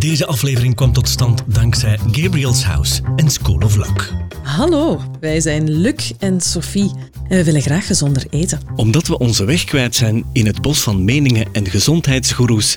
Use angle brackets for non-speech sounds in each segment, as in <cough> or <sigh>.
Deze aflevering kwam tot stand dankzij Gabriel's House en School of Luck. Hallo, wij zijn Luc en Sophie en we willen graag gezonder eten. Omdat we onze weg kwijt zijn in het bos van meningen en gezondheidsgoeroes,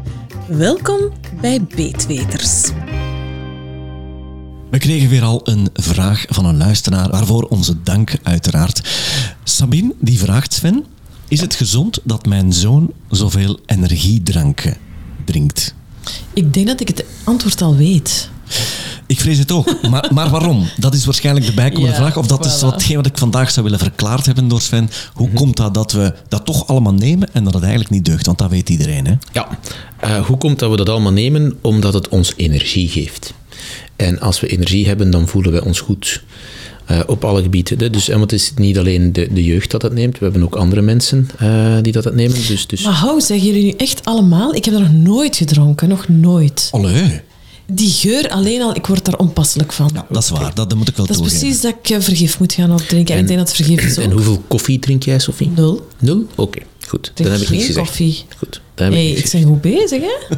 Welkom bij Beetweters. We kregen weer al een vraag van een luisteraar, waarvoor onze dank uiteraard. Sabine die vraagt Sven, is het gezond dat mijn zoon zoveel energiedranken drinkt? Ik denk dat ik het antwoord al weet. Ik vrees het ook. Maar, maar waarom? Dat is waarschijnlijk de bijkomende Ja, vraag. Of dat is voilà. watgeen wat ik vandaag zou willen verklaard hebben door Sven. Hoe Mhm. komt dat dat we dat toch allemaal nemen en dat het eigenlijk niet deugt? Want dat weet iedereen. Hè? Ja, eh, hoe komt dat we dat allemaal nemen? Omdat het ons energie geeft. En als we energie hebben, dan voelen wij ons goed. Eh, op alle gebieden. hè. Dus, en want het is niet alleen de, de jeugd dat dat neemt, we hebben ook andere mensen eh, die dat, dat nemen. Dus, dus Maar hou, zeggen jullie nu echt allemaal? Ik heb dat nog nooit gedronken, nog nooit. Allee. Die geur alleen al, ik word daar onpasselijk van. Ja, dat is waar. Dat, dat moet ik wel Dat is toegeven. precies dat ik eh, vergif moet gaan opdrinken. En, ik denk dat vergif is ook. En hoeveel koffie drink jij, Sophie? Nul. Nul? Oké, goed. Drink Dan heb ik niks gezegd. koffie. Goed, hey, ik ben goed bezig, hè?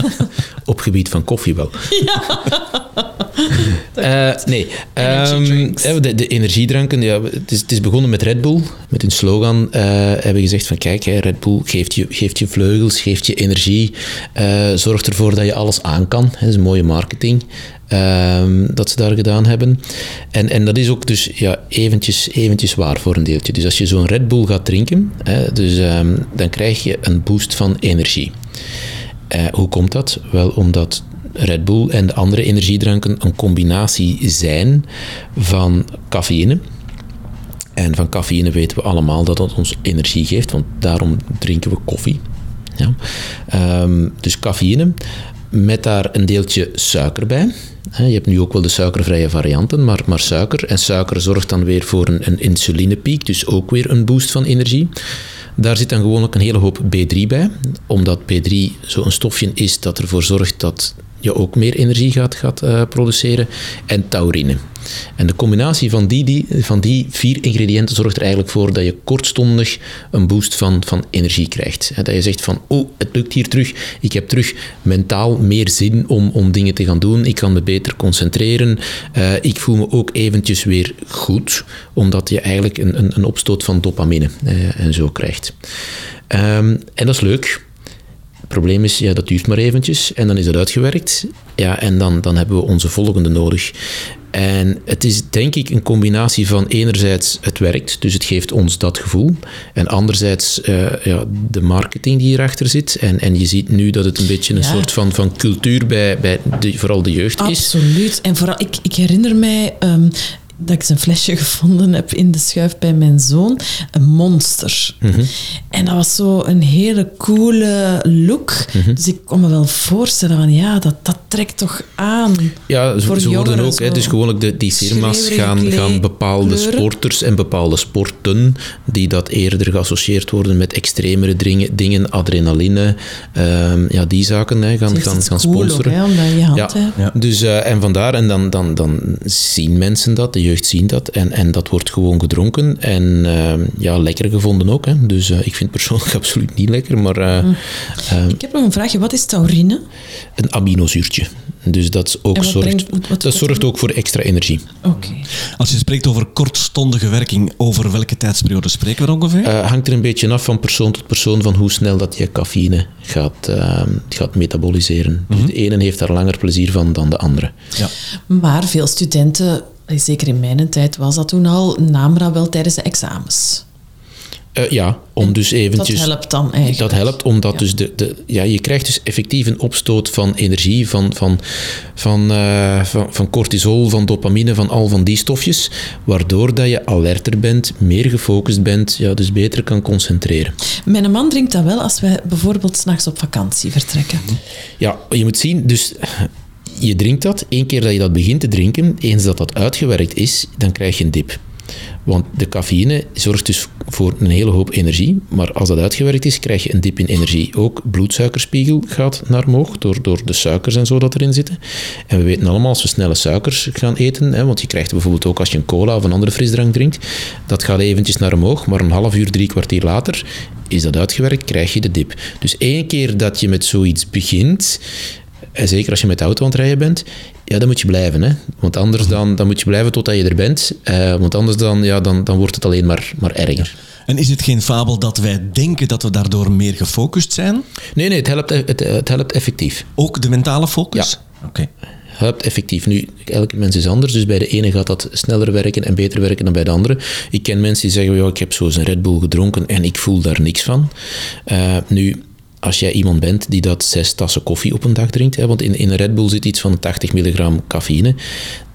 <laughs> Op gebied van koffie wel. <laughs> Eh, nee, Ehm, eh, de, de energiedranken, ja, het, is, het is begonnen met Red Bull. Met hun slogan eh, hebben we gezegd van kijk, hè, Red Bull geeft je, geeft je vleugels, geeft je energie, eh, zorgt ervoor dat je alles aan kan. Hè, dat is mooie marketing ehm, dat ze daar gedaan hebben. En, en dat is ook dus ja, eventjes, eventjes waar voor een deeltje. Dus als je zo'n Red Bull gaat drinken, hè, dus, ehm, dan krijg je een boost van energie. Eh, hoe komt dat? Wel omdat Red Bull en de andere energiedranken een combinatie zijn van cafeïne. En van cafeïne weten we allemaal dat het ons energie geeft, want daarom drinken we koffie. Ja. Ehm, dus cafeïne, met daar een deeltje suiker bij. Je hebt nu ook wel de suikervrije varianten, maar, maar suiker. En suiker zorgt dan weer voor een, een insulinepiek, dus ook weer een boost van energie. Daar zit dan gewoon ook een hele hoop B3 bij, omdat B3 zo'n stofje is dat ervoor zorgt dat je ook meer energie gaat, gaat eh, produceren. En taurine. En de combinatie van die, die, van die vier ingrediënten zorgt er eigenlijk voor dat je kortstondig een boost van, van energie krijgt. Dat je zegt van, oh, het lukt hier terug. Ik heb terug mentaal meer zin om, om dingen te gaan doen. Ik kan me beter concentreren. Eh, ik voel me ook eventjes weer goed, omdat je eigenlijk een, een, een opstoot van dopamine eh, en zo krijgt. Ehm, en dat is leuk. Het probleem is, ja, dat duurt maar eventjes en dan is dat uitgewerkt. Ja, en dan, dan hebben we onze volgende nodig. En het is denk ik een combinatie van enerzijds het werkt, dus het geeft ons dat gevoel. En anderzijds eh, ja, de marketing die hierachter zit. En, en je ziet nu dat het een beetje een Ja. soort van, van cultuur bij, bij de, vooral de jeugd is. Absoluut. En vooral, ik, ik herinner mij ehm, dat ik zijn flesje <laughs> gevonden heb in de schuif bij mijn zoon. Een monster. Mhm. En dat was zo een hele coole look. Mhm. Dus ik kon me wel voorstellen van, ja, dat, dat trekt toch aan. Ja, ze, Voor ze worden jongeren ook, hè, zo. dus gewoonlijk de, die firma's gaan, gaan bepaalde kleuren. sporters en bepaalde sporten, die dat eerder geassocieerd worden met extremere dingen, dingen adrenaline, ehm, ja, die zaken hè, gaan, gaan, is gaan cool ook, sponsoren. hè, omdat je je hand ja, hebt. Ja. Dus, eh, en vandaar, en dan, dan, dan zien mensen dat, de jeugd zien dat, en, en dat wordt gewoon gedronken. En ehm, ja, lekker gevonden ook. Hè. Dus eh, ik vind het persoonlijk <laughs> absoluut niet lekker, maar eh, Hm. ehm, Ik heb nog een vraagje. Wat is taurine? een aminozuurtje. Dus dat, ook wat zorgt, brengt- wat- wat- dat zorgt ook voor extra energie. Oké. Als je spreekt over kortstondige werking, over welke tijdsperiode spreken we ongeveer? Eh, hangt er een beetje af van persoon tot persoon van hoe snel dat je cafeïne gaat, eh, gaat metaboliseren. Dus de ene heeft daar langer plezier van dan de andere. ja. Maar veel studenten, zeker in mijn tijd was dat toen al, namen dat wel tijdens de examens. Eh, ja, om dus eventjes... Dat helpt dan eigenlijk. Dat helpt, omdat Ja. dus de, de, ja, je krijgt dus effectief een opstoot van energie, van, van, van, eh, van, van cortisol, van dopamine, van al van die stofjes, waardoor dat je alerter bent, meer gefocust bent, ja, dus beter kan concentreren. Mijn man drinkt dat wel als wij bijvoorbeeld s'nachts op vakantie vertrekken. Ja, je moet zien, dus je drinkt dat, één keer dat je dat begint te drinken, eens dat dat uitgewerkt is, dan krijg je een dip. Want de cafeïne zorgt dus voor een hele hoop energie, maar als dat uitgewerkt is, krijg je een dip in energie. Ook bloedsuikerspiegel gaat naar omhoog door, door de suikers en zo dat erin zitten. En we weten allemaal, als we snelle suikers gaan eten, hè, want je krijgt bijvoorbeeld ook als je een cola of een andere frisdrank drinkt, dat gaat eventjes naar omhoog, maar een half uur, drie kwartier later is dat uitgewerkt, krijg je de dip. Dus één keer dat je met zoiets begint, en zeker als je met de auto aan het rijden bent, ja, dan moet je blijven. Hè? Want anders dan, dan moet je blijven totdat je er bent. Uh, want anders dan, ja, dan, dan wordt het alleen maar, maar erger. En is het geen fabel dat wij denken dat we daardoor meer gefocust zijn? Nee, nee, het helpt, het, het helpt effectief. Ook de mentale focus? Ja. Oké. helpt effectief. Nu, elke mens is anders, dus bij de ene gaat dat sneller werken en beter werken dan bij de andere. Ik ken mensen die zeggen, ja, ik heb zo eens een Red Bull gedronken en ik voel daar niks van. Uh, nu, als jij iemand bent die dat zes tassen koffie op een dag drinkt, hè, want in, in een Red Bull zit iets van 80 milligram cafeïne,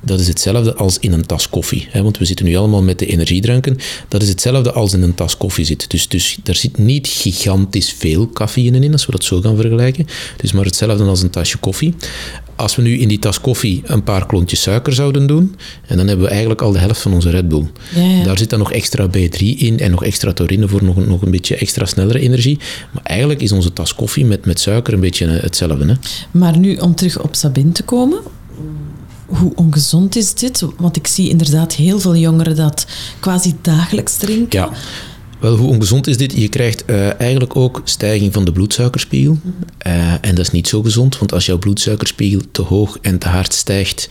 dat is hetzelfde als in een tas koffie. Hè, want we zitten nu allemaal met de energiedranken. Dat is hetzelfde als in een tas koffie zit. Dus, dus daar zit niet gigantisch veel cafeïne in, als we dat zo gaan vergelijken. Dus maar hetzelfde als een tasje koffie. Als we nu in die tas koffie een paar klontjes suiker zouden doen, en dan hebben we eigenlijk al de helft van onze Red Bull. Ja, ja. Daar zit dan nog extra B3 in en nog extra taurine voor nog, nog een beetje extra snellere energie. Maar eigenlijk is onze tas koffie met, met suiker een beetje hetzelfde. Hè? Maar nu om terug op Sabine te komen, hoe ongezond is dit? Want ik zie inderdaad heel veel jongeren dat quasi dagelijks drinken. Ja. Wel, hoe ongezond is dit? Je krijgt uh, eigenlijk ook stijging van de bloedsuikerspiegel. Uh, en dat is niet zo gezond, want als jouw bloedsuikerspiegel te hoog en te hard stijgt,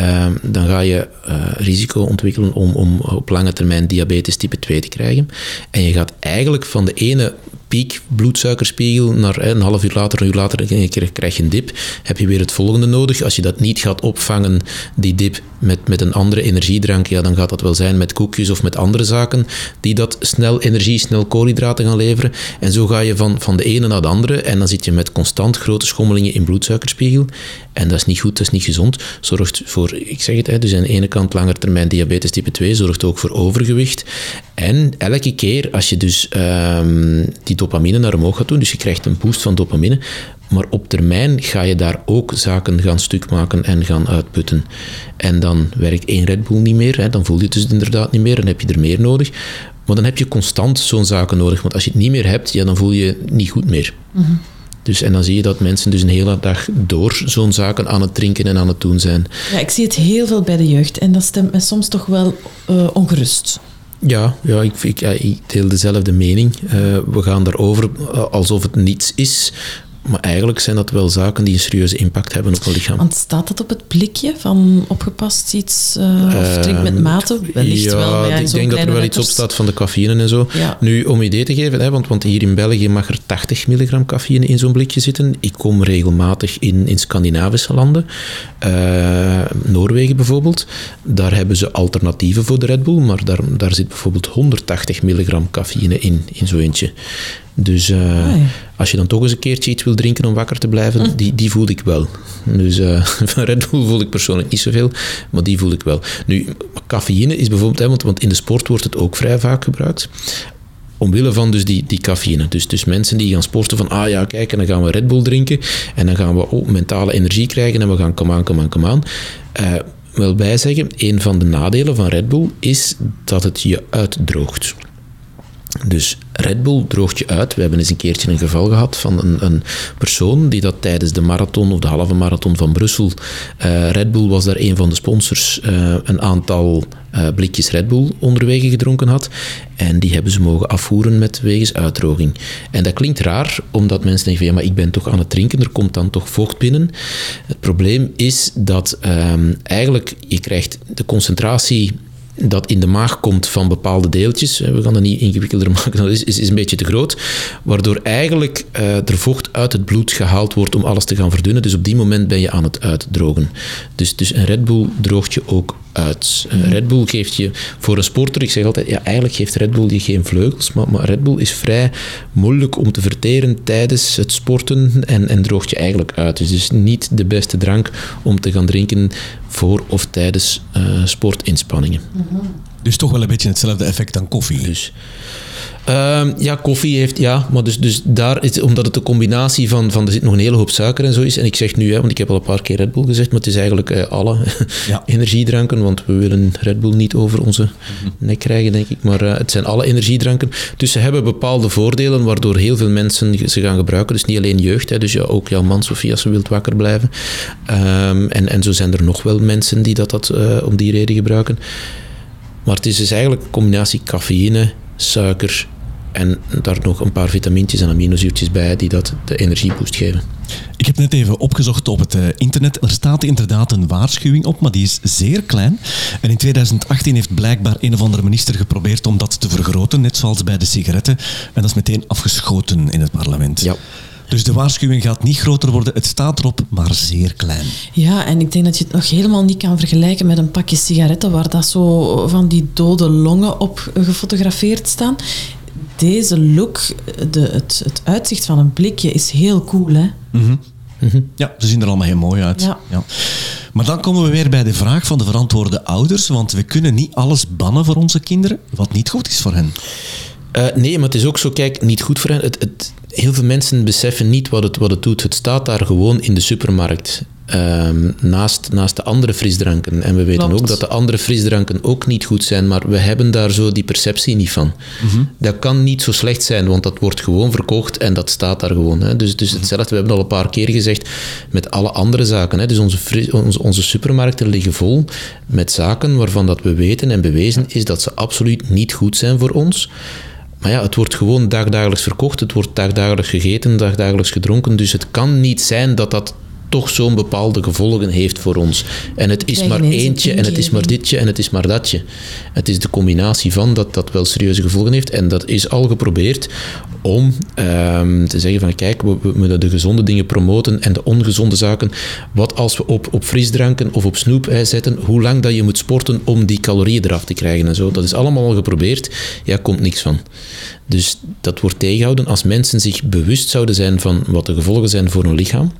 uh, dan ga je risico ontwikkelen om, om op lange termijn diabetes type 2 te krijgen. En je gaat eigenlijk van de ene piek bloedsuikerspiegel, naar een half uur later, een uur later krijg je een dip, heb je weer het volgende nodig. Als je dat niet gaat opvangen, die dip, met, met een andere energiedrank, ja, dan gaat dat wel zijn met koekjes of met andere zaken die dat snel energie, snel koolhydraten gaan leveren. En zo ga je van, van de ene naar de andere en dan zit je met constant grote schommelingen in bloedsuikerspiegel. En dat is niet goed, dat is niet gezond. Zorgt voor, ik zeg het, hè, dus aan de ene kant langetermijn diabetes type 2, zorgt ook voor overgewicht. En elke keer als je dus um, die dopamine naar omhoog gaat doen, dus je krijgt een boost van dopamine, maar op termijn ga je daar ook zaken gaan stuk maken en gaan uitputten. En dan werkt één Red Bull niet meer, hè, dan voel je het dus inderdaad niet meer, dan heb je er meer nodig. Maar dan heb je constant zo'n zaken nodig, want als je het niet meer hebt, ja, dan voel je niet goed meer. Mm dus, en dan zie je dat mensen dus een hele dag door zo'n zaken aan het drinken en aan het doen zijn. Ja, ik zie het heel veel bij de jeugd en dat stemt me soms toch wel uh, ongerust. Ja, ja, ik, ik, ik, deel dezelfde mening. Uh, we gaan daarover uh, alsof het niets is. Maar eigenlijk zijn dat wel zaken die een serieuze impact hebben op het lichaam. Want staat dat op het blikje van opgepast iets uh, of drink met mate? Wellicht ja, wel. Ja, ik denk dat er wel iets op staat van de cafeïne en zo. Ja. Nu, om idee te geven, hè, want, want hier in België mag er 80 milligram cafeïne in zo'n blikje zitten. Ik kom regelmatig in, in Scandinavische landen. Uh, Noorwegen bijvoorbeeld. Daar hebben ze alternatieven voor de Red Bull, maar daar, daar zit bijvoorbeeld 180 milligram cafeïne in, in zo'n eentje. Dus uh, als je dan toch eens een keertje iets wil drinken om wakker te blijven, hm. die, die voel ik wel. Dus uh, <laughs> van Red Bull voel ik persoonlijk niet zoveel, maar die voel ik wel. Nu, cafeïne is bijvoorbeeld, hè, want, want in de sport wordt het ook vrij vaak gebruikt omwille van dus die, die cafeïne. Dus, dus mensen die gaan sporten van, ah ja, kijk, en dan gaan we Red Bull drinken en dan gaan we ook mentale energie krijgen en we gaan come aan, come aan, come aan. Uh, wel bij zeggen, een van de nadelen van Red Bull is dat het je uitdroogt. Dus Red Bull droogt je uit. We hebben eens een keertje een geval gehad van een, een persoon die dat tijdens de marathon of de halve marathon van Brussel, uh, Red Bull was daar een van de sponsors, uh, een aantal uh, blikjes Red Bull onderwege gedronken had. En die hebben ze mogen afvoeren met wegens uitdroging. En dat klinkt raar, omdat mensen denken van ja, maar ik ben toch aan het drinken, er komt dan toch vocht binnen. Het probleem is dat um, eigenlijk je krijgt de concentratie dat in de maag komt van bepaalde deeltjes, we gaan dat niet ingewikkelder <laughs> maken, dat is, is, een beetje te groot, waardoor eigenlijk uh, er vocht uit het bloed gehaald wordt om alles te gaan verdunnen. Dus op die moment ben je aan het uitdrogen. Dus, dus een Red Bull droogt je ook uit. Uh, Red Bull geeft je voor een sporter, ik zeg altijd, ja, eigenlijk geeft Red Bull je geen vleugels, maar, maar Red Bull is vrij moeilijk om te verteren tijdens het sporten en, en droogt je eigenlijk uit. Dus het is niet de beste drank om te gaan drinken voor of tijdens uh, sportinspanningen. Dus toch wel een beetje hetzelfde effect dan koffie. Dus, Ehm, ja, koffie heeft, ja, maar dus, dus daar is, omdat het de combinatie van, van, er zit nog een hele hoop suiker en zo is, en ik zeg nu, hè, want ik heb al een paar keer Red Bull gezegd, maar het is eigenlijk eh, alle Ja. <laughs> energiedranken, want we willen Red Bull niet over onze nek krijgen, denk ik, maar eh, het zijn alle energiedranken. Dus ze hebben bepaalde voordelen, waardoor heel veel mensen ze gaan gebruiken, dus niet alleen jeugd, hè, dus ja, ook jouw man, Sofie, als ze wilt wakker blijven. Ehm, en, en zo zijn er nog wel mensen die dat, dat eh, om die reden gebruiken. Maar het is dus eigenlijk een combinatie cafeïne, suiker en daar nog een paar vitamintjes en aminozuurtjes bij die dat de energieboost geven. Ik heb net even opgezocht op het eh, internet. Er staat inderdaad een waarschuwing op, maar die is zeer klein. En in 2018 heeft blijkbaar een of andere minister geprobeerd om dat te vergroten, net zoals bij de sigaretten. En dat is meteen afgeschoten in het parlement. Ja. Dus de waarschuwing gaat niet groter worden. Het staat erop, maar zeer klein. Ja, en ik denk dat je het nog helemaal niet kan vergelijken met een pakje sigaretten waar dat zo van die dode longen op gefotografeerd staan. Deze look, de, het, het uitzicht van een blikje is heel cool, hè? Ja, ze zien er allemaal heel mooi uit. Ja. Maar dan komen we weer bij de vraag van de verantwoorde ouders, want we kunnen niet alles bannen voor onze kinderen, wat niet goed is voor hen. Eh, nee, maar het is ook zo, kijk, niet goed voor hen. Het, het, heel veel mensen beseffen niet wat het, wat het doet. Het staat daar gewoon in de supermarkt. ehm, naast, naast de andere frisdranken. En we weten Klopt. ook dat de andere frisdranken ook niet goed zijn, maar we hebben daar zo die perceptie niet van. Dat kan niet zo slecht zijn, want dat wordt gewoon verkocht en dat staat daar gewoon. Hè. Dus, dus hetzelfde, we hebben al een paar keer gezegd met alle andere zaken. Hè. Dus onze, onze, onze supermarkten liggen vol met zaken waarvan dat we weten en bewezen is dat ze absoluut niet goed zijn voor ons. Maar ja, het wordt gewoon dagdagelijks verkocht, het wordt dagdagelijks gegeten, dagdagelijks gedronken. Dus het kan niet zijn dat dat toch zo'n bepaalde gevolgen heeft voor ons. En het is maar eentje en het is maar ditje en het is maar datje. Het is de combinatie van dat dat wel serieuze gevolgen heeft. En dat is al geprobeerd om ehm, te zeggen van kijk, we, we moeten de gezonde dingen promoten en de ongezonde zaken. Wat als we op, op frisdranken of op snoep hè, zetten, hoe lang dat je moet sporten om die calorieën eraf te krijgen en zo. Dat is allemaal al geprobeerd. Ja, komt niks van. Dus dat wordt tegengehouden. Als mensen zich bewust zouden zijn van wat de gevolgen zijn voor hun lichaam,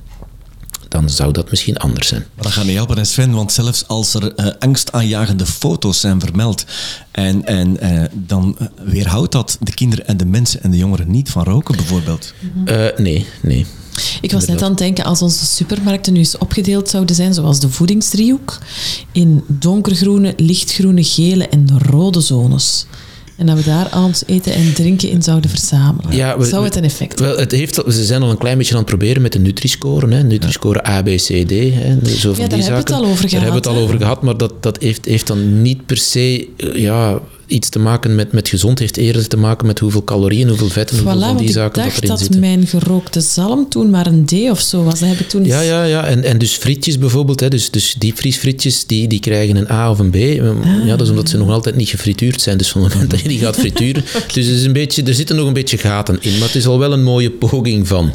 dan zou dat misschien anders zijn. Maar dat gaat niet helpen, Sven, want zelfs als er eh, angstaanjagende foto's zijn vermeld, en, en eh, dan eh, weerhoudt dat de kinderen en de mensen en de jongeren niet van roken, bijvoorbeeld. Eh, nee, nee. Ik was net aan het denken, als onze supermarkten nu eens opgedeeld zouden zijn, zoals de voedingsdriehoek, in donkergroene, lichtgroene, gele en rode zones. En dat we daar al ons eten en drinken in zouden verzamelen. Ja, we- Zou het een effect Wel, het heeft, ze zijn al een klein beetje aan het proberen met de Nutri-score. Hè. Nutri-score A, B, C, D. Hè. Zo van daar hebben we het al over Daar hebben we het gehad, al over gehad, maar dat, dat heeft, heeft dan niet per se eh, ja, iets te maken met, met gezond. heeft eerder te maken met hoeveel calorieën, hoeveel vetten, Voilà, hoeveel van die ik zaken dat dacht erin dat zitten. mijn gerookte zalm toen maar een D of zo was. Dat heb ik toen Ja, ja, ja. En, en dus frietjes bijvoorbeeld, hè. Dus, dus diepvriesfrietjes, die, die krijgen een A of een B. Ah. Ja, dat is omdat ze nog altijd niet gefrituurd zijn. Dus van het moment dat je die gaat frituren. <laughs> Dus het is een beetje, er zitten nog een beetje gaten in. Maar het is al wel een mooie poging van.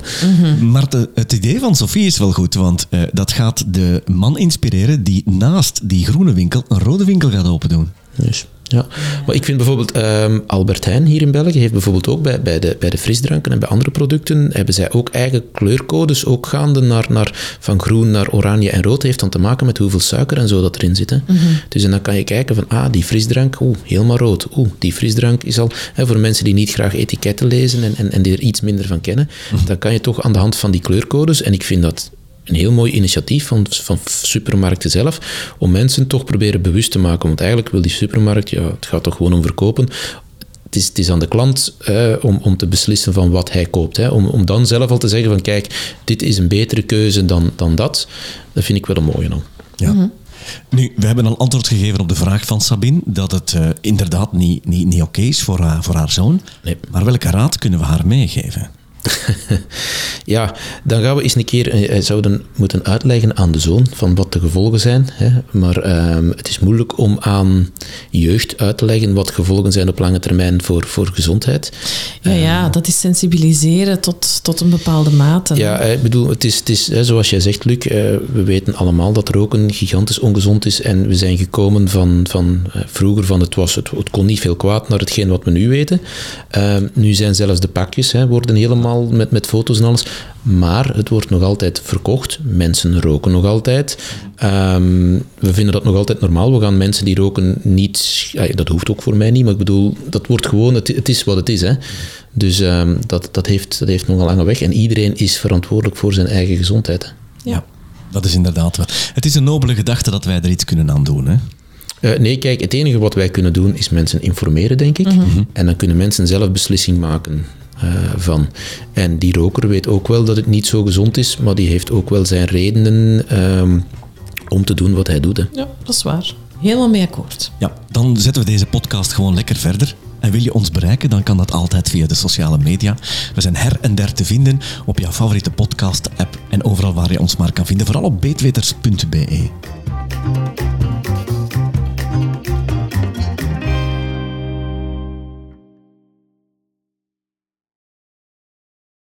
Maar de- het idee van Sophie is wel goed, want eh, dat gaat de man inspireren die naast die groene winkel een rode winkel gaat open doen. Ja. Maar ik vind bijvoorbeeld ehm, Albert Heijn hier in België heeft bijvoorbeeld ook bij, bij, de, bij de frisdranken en bij andere producten hebben zij ook eigen kleurcodes, ook gaande naar, naar, van groen naar oranje en rood. heeft dan te maken met hoeveel suiker en zo dat erin zit. Hè. Dus en dan kan je kijken van, ah, die frisdrank, oeh, helemaal rood. Oeh, die frisdrank is al, hè, voor mensen die niet graag etiketten lezen en, en, en die er iets minder van kennen, dan kan je toch aan de hand van die kleurcodes, en ik vind dat een heel mooi initiatief van, van supermarkten zelf, om mensen toch proberen bewust te maken. Want eigenlijk wil die supermarkt, ja, het gaat toch gewoon om verkopen. Het is, het is aan de klant eh, om, om te beslissen van wat hij koopt. Hè. Om, om dan zelf al te zeggen van kijk, dit is een betere keuze dan, dan dat. Dat vind ik wel een mooie dan. Ja. Nu, we hebben al antwoord gegeven op de vraag van Sabine dat het eh, inderdaad niet, niet, niet oké is voor, haar- voor haar zoon. Nee. Maar welke raad kunnen we haar meegeven? <laughs> Ja, dan gaan we eens een keer eh, zouden moeten uitleggen aan de zoon van wat de gevolgen zijn. Hè. Maar ehm, het is moeilijk om aan jeugd uit te leggen wat gevolgen zijn op lange termijn voor, voor gezondheid. Ja, ja, dat is sensibiliseren tot, tot een bepaalde mate. Ja, ik bedoel, het is, het is hè, zoals jij zegt, Luc, eh, we weten allemaal dat roken gigantisch ongezond is en we zijn gekomen van, van eh, vroeger van het, was, het, het kon niet veel kwaad naar hetgeen wat we nu weten. Ehm, nu zijn zelfs de pakjes hè, worden helemaal allemaal met, met foto's en alles. Maar het wordt nog altijd verkocht. Mensen roken nog altijd. Ehm, we vinden dat nog altijd normaal. We gaan mensen die roken niet... ja, dat hoeft ook voor mij niet, maar ik bedoel, dat wordt gewoon... Het, het is wat het is, hè. Dus ehm, dat, dat, heeft, dat heeft nog een lange weg. En iedereen is verantwoordelijk voor zijn eigen gezondheid. Hè. Ja. dat is inderdaad wel. Het is een nobele gedachte dat wij er iets kunnen aan doen. Hè? Eh, nee, kijk, het enige wat wij kunnen doen is mensen informeren, denk ik. En dan kunnen mensen zelf beslissing maken eh, van. En die roker weet ook wel dat het niet zo gezond is, maar die heeft ook wel zijn redenen ehm, om te doen wat hij doet. Hè. Ja, dat is waar. Helemaal mee akkoord. Ja, dan zetten we deze podcast gewoon lekker verder. En wil je ons bereiken, dan kan dat altijd via de sociale media. We zijn her en der te vinden op jouw favoriete podcast-app en overal waar je ons maar kan vinden. Vooral op beetweters.be.